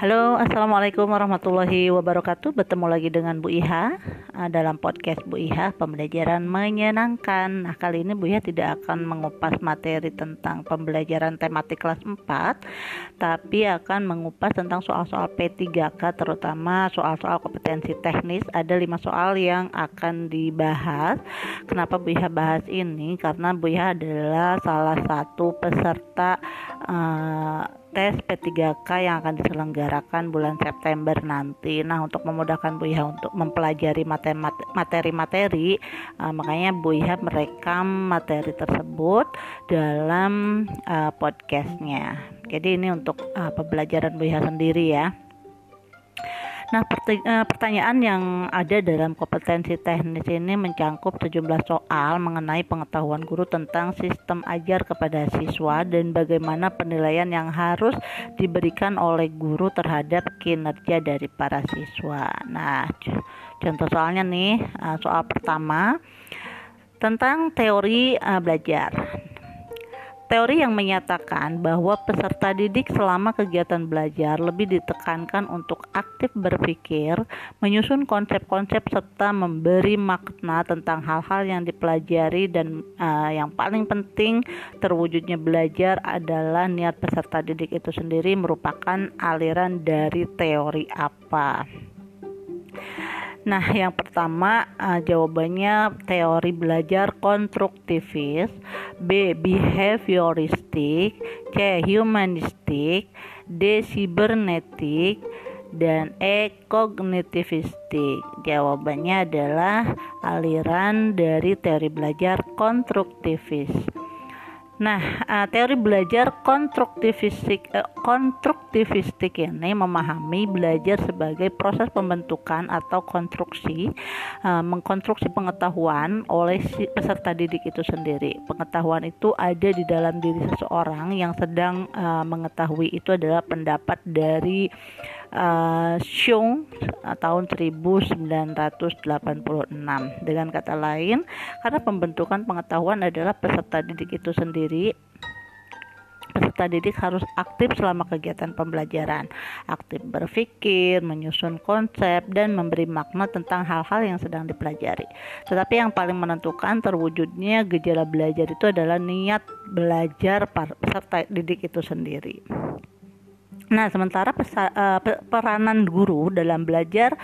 Halo, Assalamualaikum warahmatullahi wabarakatuh. Bertemu lagi dengan Bu Iha uh, Dalam podcast Bu Iha Pembelajaran menyenangkan. Nah kali ini Bu Iha tidak akan mengupas materi tentang pembelajaran tematik kelas 4 Tapi akan mengupas tentang soal-soal P3K Terutama soal-soal kompetensi teknis. Ada 5 soal yang akan dibahas. Kenapa Bu Iha bahas ini? Karena Bu Iha adalah salah satu peserta uh, tes P3K yang akan diselenggarakan bulan September nanti. Nah, untuk memudahkan Bu Iha untuk mempelajari materi-materi, uh, makanya Bu Iha merekam materi tersebut dalam uh, podcastnya. Jadi ini untuk uh, pembelajaran Bu Iha sendiri ya. Nah, eh, pertanyaan yang ada dalam kompetensi teknis ini mencangkup sejumlah soal mengenai pengetahuan guru tentang sistem ajar kepada siswa dan bagaimana penilaian yang harus diberikan oleh guru terhadap kinerja dari para siswa. Nah, contoh soalnya nih, eh, soal pertama tentang teori eh, belajar. Teori yang menyatakan bahwa peserta didik selama kegiatan belajar lebih ditekankan untuk aktif berpikir, menyusun konsep-konsep serta memberi makna tentang hal-hal yang dipelajari dan uh, yang paling penting terwujudnya belajar adalah niat peserta didik itu sendiri merupakan aliran dari teori apa. Nah, yang pertama uh, jawabannya teori belajar konstruktivis, B behavioristik, C humanistik, D cybernetik, dan E kognitivistik. Jawabannya adalah aliran dari teori belajar konstruktivis. Nah, uh, teori belajar konstruktivistik uh, konstruktivistik ini memahami belajar sebagai proses pembentukan atau konstruksi uh, mengkonstruksi pengetahuan oleh si peserta didik itu sendiri. Pengetahuan itu ada di dalam diri seseorang yang sedang uh, mengetahui itu adalah pendapat dari uh, Xiong uh, tahun 1986. Dengan kata lain, karena pembentukan pengetahuan adalah peserta didik itu sendiri peserta didik harus aktif selama kegiatan pembelajaran, aktif berpikir, menyusun konsep, dan memberi makna tentang hal-hal yang sedang dipelajari. Tetapi yang paling menentukan terwujudnya gejala belajar itu adalah niat belajar peserta didik itu sendiri. Nah, sementara pesa, uh, peranan guru dalam belajar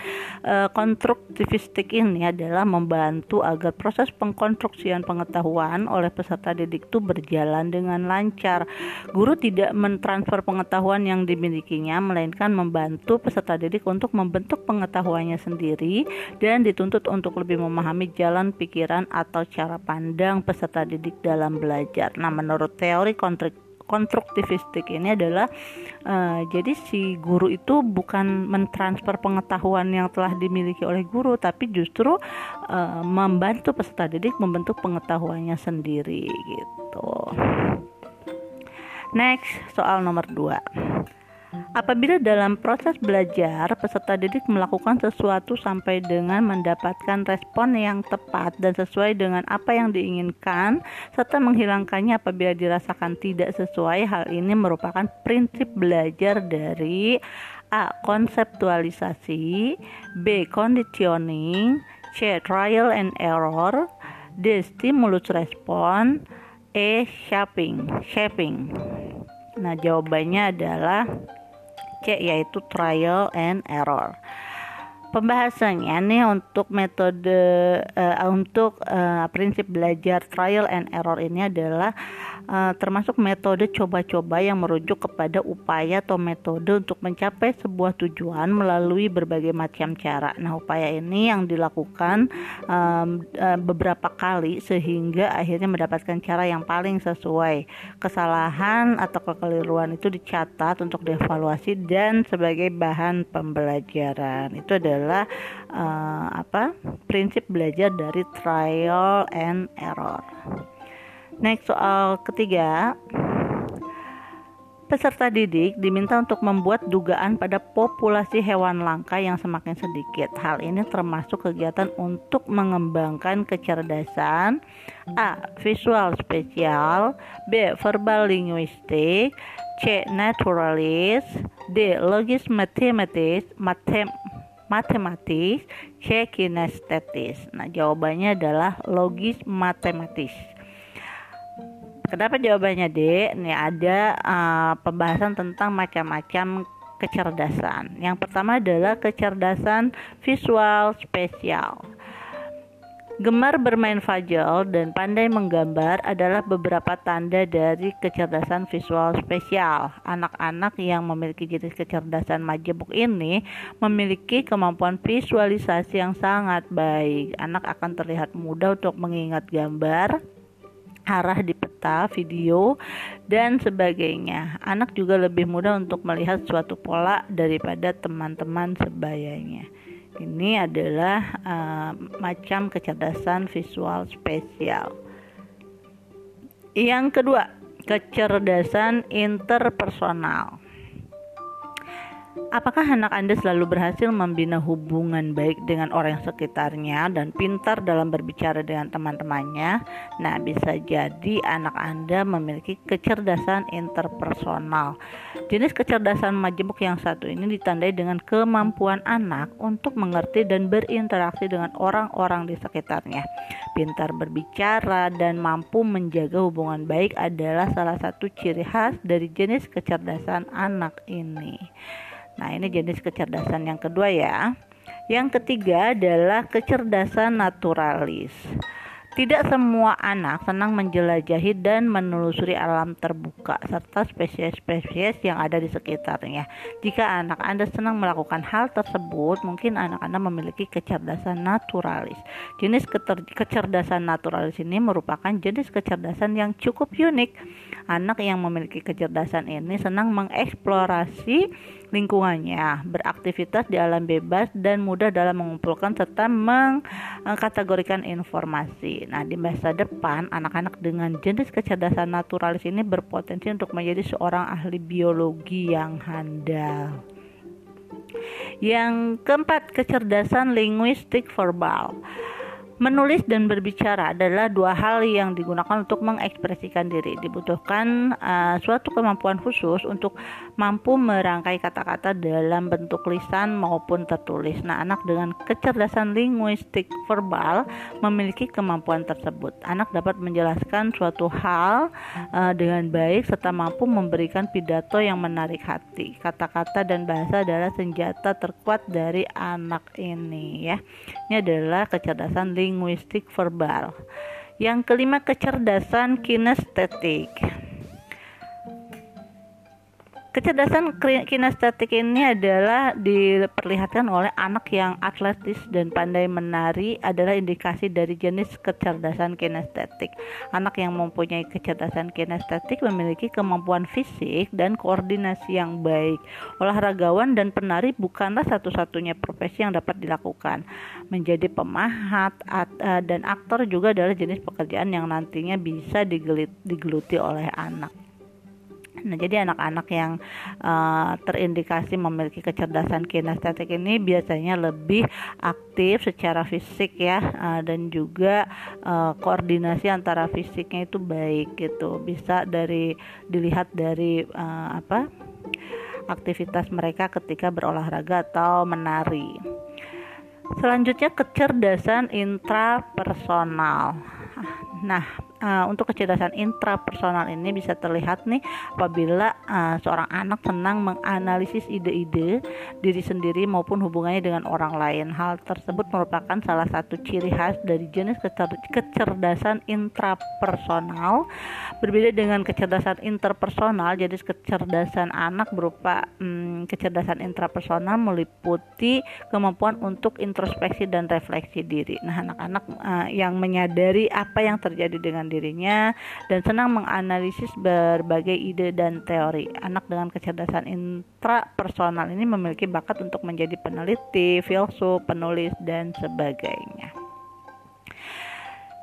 uh, konstruktivistik ini adalah membantu agar proses pengkonstruksian pengetahuan oleh peserta didik itu berjalan dengan lancar. Guru tidak mentransfer pengetahuan yang dimilikinya, melainkan membantu peserta didik untuk membentuk pengetahuannya sendiri dan dituntut untuk lebih memahami jalan pikiran atau cara pandang peserta didik dalam belajar. Nah, menurut teori kontrik konstruktivistik ini adalah uh, jadi si guru itu bukan mentransfer pengetahuan yang telah dimiliki oleh guru tapi justru uh, membantu peserta didik membentuk pengetahuannya sendiri gitu. Next, soal nomor 2. Apabila dalam proses belajar peserta didik melakukan sesuatu sampai dengan mendapatkan respon yang tepat dan sesuai dengan apa yang diinginkan serta menghilangkannya apabila dirasakan tidak sesuai, hal ini merupakan prinsip belajar dari A. Konseptualisasi B. Conditioning C. Trial and error D. Stimulus respon E. Shaping Shaping Nah, jawabannya adalah C yaitu trial and error. Pembahasannya nih untuk metode uh, untuk uh, prinsip belajar trial and error ini adalah uh, termasuk metode coba-coba yang merujuk kepada upaya atau metode untuk mencapai sebuah tujuan melalui berbagai macam cara. Nah, upaya ini yang dilakukan um, beberapa kali sehingga akhirnya mendapatkan cara yang paling sesuai. Kesalahan atau kekeliruan itu dicatat untuk dievaluasi dan sebagai bahan pembelajaran. Itu adalah uh, apa? prinsip belajar dari trial and error. Next soal ketiga. Peserta didik diminta untuk membuat dugaan pada populasi hewan langka yang semakin sedikit. Hal ini termasuk kegiatan untuk mengembangkan kecerdasan A. Visual spesial B. Verbal linguistik C. Naturalis D. Logis matematis, matem, matematis, C. Kinestetis. Nah, jawabannya adalah logis matematis. Kenapa jawabannya D? Ini ada uh, pembahasan tentang macam-macam kecerdasan. Yang pertama adalah kecerdasan visual spesial. Gemar bermain fajol dan pandai menggambar adalah beberapa tanda dari kecerdasan visual spesial. Anak-anak yang memiliki jenis kecerdasan majemuk ini memiliki kemampuan visualisasi yang sangat baik. Anak akan terlihat mudah untuk mengingat gambar, arah di peta, video, dan sebagainya. Anak juga lebih mudah untuk melihat suatu pola daripada teman-teman sebayanya. Ini adalah uh, macam kecerdasan visual spesial. Yang kedua, kecerdasan interpersonal. Apakah anak Anda selalu berhasil membina hubungan baik dengan orang sekitarnya dan pintar dalam berbicara dengan teman-temannya? Nah, bisa jadi anak Anda memiliki kecerdasan interpersonal. Jenis kecerdasan majemuk yang satu ini ditandai dengan kemampuan anak untuk mengerti dan berinteraksi dengan orang-orang di sekitarnya. Pintar berbicara dan mampu menjaga hubungan baik adalah salah satu ciri khas dari jenis kecerdasan anak ini. Nah, ini jenis kecerdasan yang kedua ya. Yang ketiga adalah kecerdasan naturalis. Tidak semua anak senang menjelajahi dan menelusuri alam terbuka serta spesies-spesies yang ada di sekitarnya. Jika anak Anda senang melakukan hal tersebut, mungkin anak Anda memiliki kecerdasan naturalis. Jenis kecerdasan naturalis ini merupakan jenis kecerdasan yang cukup unik. Anak yang memiliki kecerdasan ini senang mengeksplorasi lingkungannya, beraktivitas di alam bebas dan mudah dalam mengumpulkan serta mengkategorikan informasi. Nah, di masa depan anak-anak dengan jenis kecerdasan naturalis ini berpotensi untuk menjadi seorang ahli biologi yang handal. Yang keempat, kecerdasan linguistik verbal. Menulis dan berbicara adalah dua hal yang digunakan untuk mengekspresikan diri. Dibutuhkan uh, suatu kemampuan khusus untuk mampu merangkai kata-kata dalam bentuk lisan maupun tertulis. Nah, anak dengan kecerdasan linguistik verbal memiliki kemampuan tersebut. Anak dapat menjelaskan suatu hal uh, dengan baik serta mampu memberikan pidato yang menarik hati. Kata-kata dan bahasa adalah senjata terkuat dari anak ini ya. Ini adalah kecerdasan linguistik linguistik verbal. Yang kelima kecerdasan kinestetik. Kecerdasan kinestetik ini adalah diperlihatkan oleh anak yang atletis dan pandai menari adalah indikasi dari jenis kecerdasan kinestetik. Anak yang mempunyai kecerdasan kinestetik memiliki kemampuan fisik dan koordinasi yang baik. Olahragawan dan penari bukanlah satu-satunya profesi yang dapat dilakukan. Menjadi pemahat eh, dan aktor juga adalah jenis pekerjaan yang nantinya bisa digeluti oleh anak. Nah, jadi anak-anak yang uh, terindikasi memiliki kecerdasan kinestetik ini biasanya lebih aktif secara fisik ya uh, dan juga uh, koordinasi antara fisiknya itu baik gitu. Bisa dari dilihat dari uh, apa? aktivitas mereka ketika berolahraga atau menari. Selanjutnya kecerdasan intrapersonal. Nah, uh, untuk kecerdasan intrapersonal ini bisa terlihat nih apabila uh, seorang anak senang menganalisis ide-ide diri sendiri maupun hubungannya dengan orang lain. Hal tersebut merupakan salah satu ciri khas dari jenis kecerdasan intrapersonal. Berbeda dengan kecerdasan interpersonal, jenis kecerdasan anak berupa hmm, kecerdasan intrapersonal meliputi kemampuan untuk introspeksi dan refleksi diri. Nah, anak-anak uh, yang menyadari apa yang terjadi dengan dirinya dan senang menganalisis berbagai ide dan teori. Anak dengan kecerdasan intrapersonal ini memiliki bakat untuk menjadi peneliti, filsuf, penulis dan sebagainya.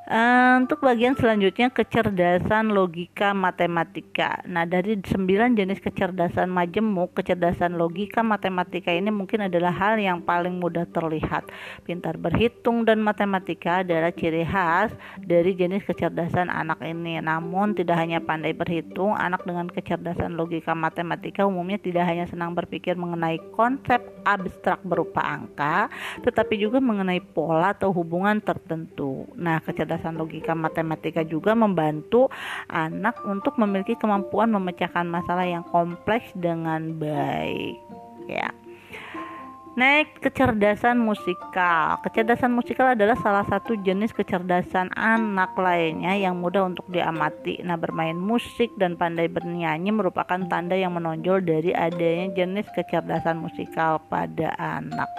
Uh, untuk bagian selanjutnya kecerdasan logika matematika. Nah, dari sembilan jenis kecerdasan majemuk, kecerdasan logika matematika ini mungkin adalah hal yang paling mudah terlihat. Pintar berhitung dan matematika adalah ciri khas dari jenis kecerdasan anak ini. Namun, tidak hanya pandai berhitung, anak dengan kecerdasan logika matematika umumnya tidak hanya senang berpikir mengenai konsep abstrak berupa angka, tetapi juga mengenai pola atau hubungan tertentu. Nah, kecerdasan kecerdasan logika matematika juga membantu anak untuk memiliki kemampuan memecahkan masalah yang kompleks dengan baik ya Next, kecerdasan musikal. Kecerdasan musikal adalah salah satu jenis kecerdasan anak lainnya yang mudah untuk diamati. Nah, bermain musik dan pandai bernyanyi merupakan tanda yang menonjol dari adanya jenis kecerdasan musikal pada anak.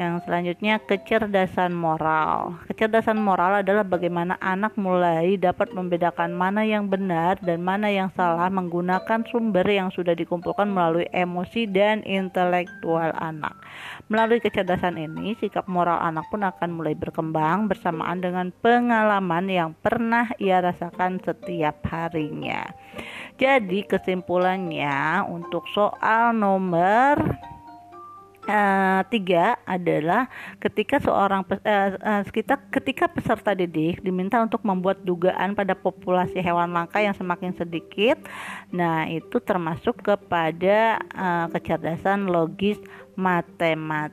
Yang selanjutnya kecerdasan moral. Kecerdasan moral adalah bagaimana anak mulai dapat membedakan mana yang benar dan mana yang salah menggunakan sumber yang sudah dikumpulkan melalui emosi dan intelektual anak. Melalui kecerdasan ini, sikap moral anak pun akan mulai berkembang bersamaan dengan pengalaman yang pernah ia rasakan setiap harinya. Jadi kesimpulannya untuk soal nomor Uh, tiga adalah ketika seorang uh, uh, kita ketika peserta didik diminta untuk membuat dugaan pada populasi hewan langka yang semakin sedikit, nah itu termasuk kepada uh, kecerdasan logis matematis.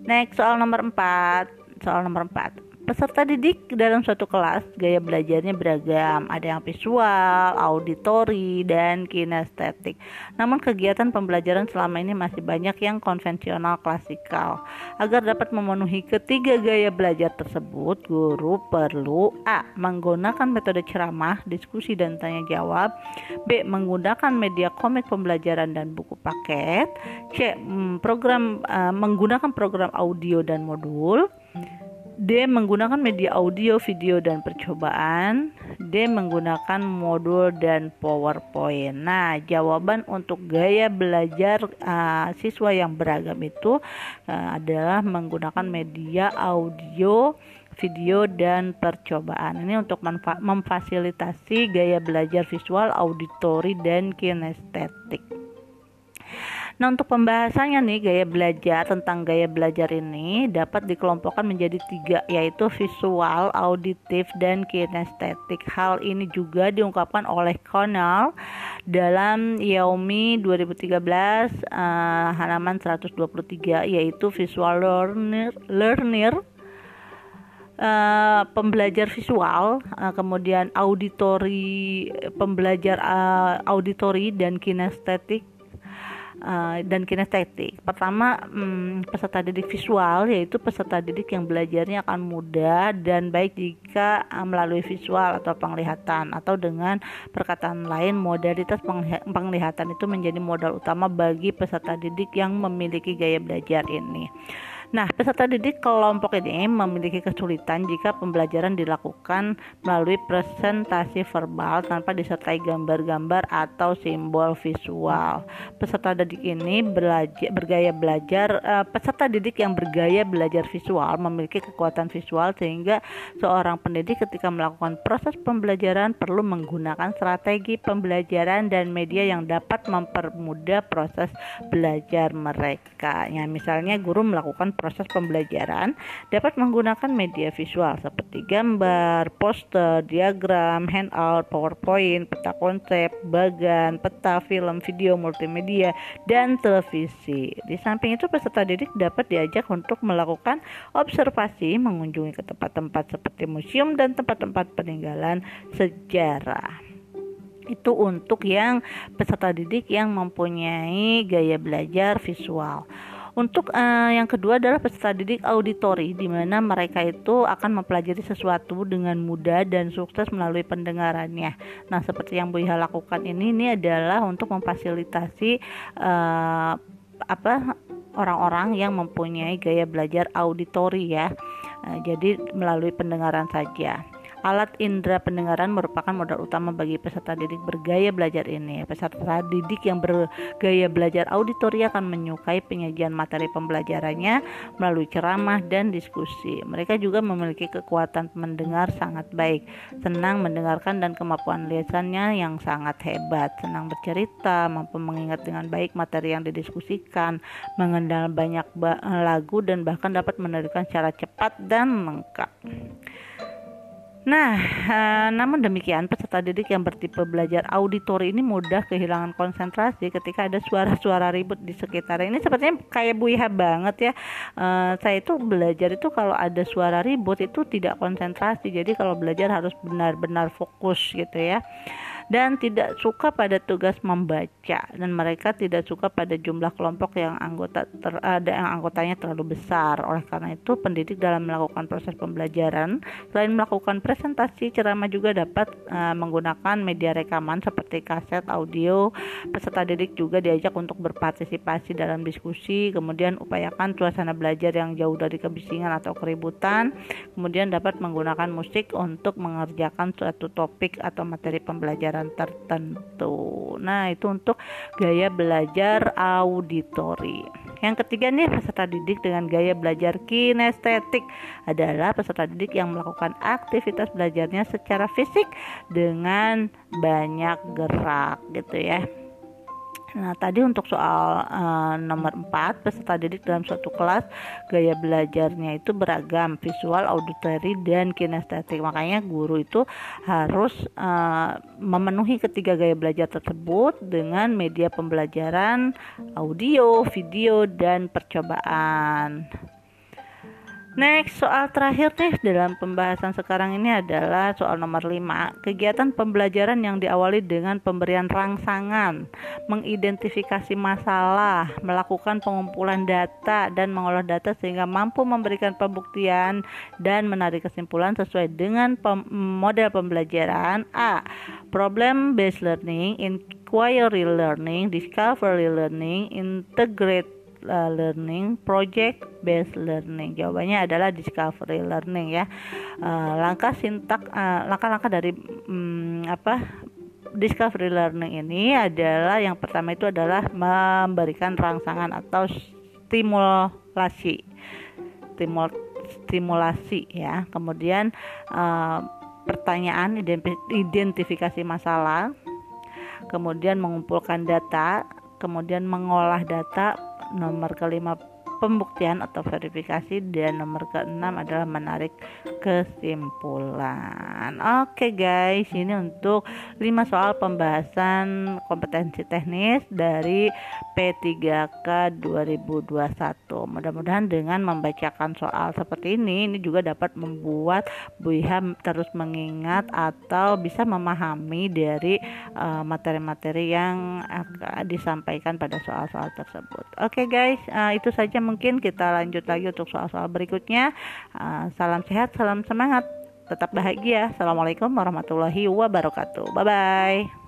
Next soal nomor empat soal nomor empat Peserta didik dalam suatu kelas gaya belajarnya beragam, ada yang visual, auditori, dan kinestetik. Namun kegiatan pembelajaran selama ini masih banyak yang konvensional klasikal. Agar dapat memenuhi ketiga gaya belajar tersebut, guru perlu A. menggunakan metode ceramah, diskusi dan tanya jawab, B. menggunakan media komik pembelajaran dan buku paket, C. Mm, program uh, menggunakan program audio dan modul, D. Menggunakan media audio, video, dan percobaan. D. Menggunakan modul dan PowerPoint. Nah, jawaban untuk gaya belajar uh, siswa yang beragam itu uh, adalah menggunakan media audio, video, dan percobaan. Ini untuk memfasilitasi gaya belajar visual, auditori, dan kinestetik. Nah untuk pembahasannya nih gaya belajar tentang gaya belajar ini dapat dikelompokkan menjadi tiga yaitu visual, auditif, dan kinestetik. Hal ini juga diungkapkan oleh Connell dalam Yaomi 2013 uh, halaman 123 yaitu visual learner learner Uh, pembelajar visual, uh, kemudian auditori pembelajar uh, auditori dan kinestetik uh, dan kinestetik. Pertama, um, peserta didik visual yaitu peserta didik yang belajarnya akan mudah dan baik jika uh, melalui visual atau penglihatan atau dengan perkataan lain modalitas penglihatan itu menjadi modal utama bagi peserta didik yang memiliki gaya belajar ini. Nah, peserta didik kelompok ini memiliki kesulitan jika pembelajaran dilakukan melalui presentasi verbal tanpa disertai gambar-gambar atau simbol visual. Peserta didik ini belajar, bergaya belajar, uh, peserta didik yang bergaya belajar visual memiliki kekuatan visual sehingga seorang pendidik ketika melakukan proses pembelajaran perlu menggunakan strategi pembelajaran dan media yang dapat mempermudah proses belajar mereka. Ya, misalnya guru melakukan proses pembelajaran dapat menggunakan media visual seperti gambar, poster, diagram, handout, PowerPoint, peta konsep, bagan, peta, film, video, multimedia, dan televisi. Di samping itu peserta didik dapat diajak untuk melakukan observasi, mengunjungi ke tempat-tempat seperti museum dan tempat-tempat peninggalan sejarah itu untuk yang peserta didik yang mempunyai gaya belajar visual. Untuk uh, yang kedua adalah peserta didik auditori di mana mereka itu akan mempelajari sesuatu dengan mudah dan sukses melalui pendengarannya. Nah, seperti yang Bu Iha lakukan ini ini adalah untuk memfasilitasi uh, apa orang-orang yang mempunyai gaya belajar auditori ya. Uh, jadi melalui pendengaran saja. Alat indera pendengaran merupakan modal utama bagi peserta didik bergaya belajar ini. Peserta didik yang bergaya belajar auditori akan menyukai penyajian materi pembelajarannya melalui ceramah dan diskusi. Mereka juga memiliki kekuatan mendengar sangat baik, senang mendengarkan dan kemampuan lisannya yang sangat hebat, senang bercerita, mampu mengingat dengan baik materi yang didiskusikan, mengenal banyak lagu dan bahkan dapat menerikan secara cepat dan lengkap. Nah, uh, namun demikian peserta didik yang bertipe belajar auditori ini mudah kehilangan konsentrasi ketika ada suara-suara ribut di sekitar. Ini sepertinya kayak Bu Iha banget ya. Uh, saya itu belajar itu kalau ada suara ribut itu tidak konsentrasi. Jadi kalau belajar harus benar-benar fokus gitu ya dan tidak suka pada tugas membaca dan mereka tidak suka pada jumlah kelompok yang anggota ter, ada yang anggotanya terlalu besar. Oleh karena itu, pendidik dalam melakukan proses pembelajaran selain melakukan presentasi, ceramah juga dapat uh, menggunakan media rekaman seperti kaset audio. Peserta didik juga diajak untuk berpartisipasi dalam diskusi, kemudian upayakan suasana belajar yang jauh dari kebisingan atau keributan. Kemudian dapat menggunakan musik untuk mengerjakan suatu topik atau materi pembelajaran pelajaran tertentu. Nah, itu untuk gaya belajar auditori. Yang ketiga nih peserta didik dengan gaya belajar kinestetik adalah peserta didik yang melakukan aktivitas belajarnya secara fisik dengan banyak gerak gitu ya. Nah, tadi untuk soal uh, nomor 4, peserta didik dalam suatu kelas gaya belajarnya itu beragam, visual, auditory, dan kinestetik. Makanya guru itu harus uh, memenuhi ketiga gaya belajar tersebut dengan media pembelajaran audio, video, dan percobaan. Next, soal terakhir nih dalam pembahasan sekarang ini adalah soal nomor 5. Kegiatan pembelajaran yang diawali dengan pemberian rangsangan, mengidentifikasi masalah, melakukan pengumpulan data dan mengolah data sehingga mampu memberikan pembuktian dan menarik kesimpulan sesuai dengan pem model pembelajaran A. Problem based learning, inquiry learning, discovery learning, integrate learning, project based learning. Jawabannya adalah discovery learning ya. Uh, langkah sintak uh, langkah-langkah dari um, apa discovery learning ini adalah yang pertama itu adalah memberikan rangsangan atau stimulasi stimul stimulasi ya kemudian uh, pertanyaan identifikasi masalah kemudian mengumpulkan data kemudian mengolah data nomor kelima pembuktian atau verifikasi dan nomor keenam adalah menarik kesimpulan. Oke guys, ini untuk 5 soal pembahasan kompetensi teknis dari P3K 2021. Mudah-mudahan dengan membacakan soal seperti ini ini juga dapat membuat Bu Iha terus mengingat atau bisa memahami dari uh, materi-materi uh, yang akan disampaikan pada soal-soal tersebut. Oke guys, uh, itu saja mungkin kita lanjut lagi untuk soal-soal berikutnya. Uh, salam sehat, salam semangat, tetap bahagia. Assalamualaikum warahmatullahi wabarakatuh. Bye bye.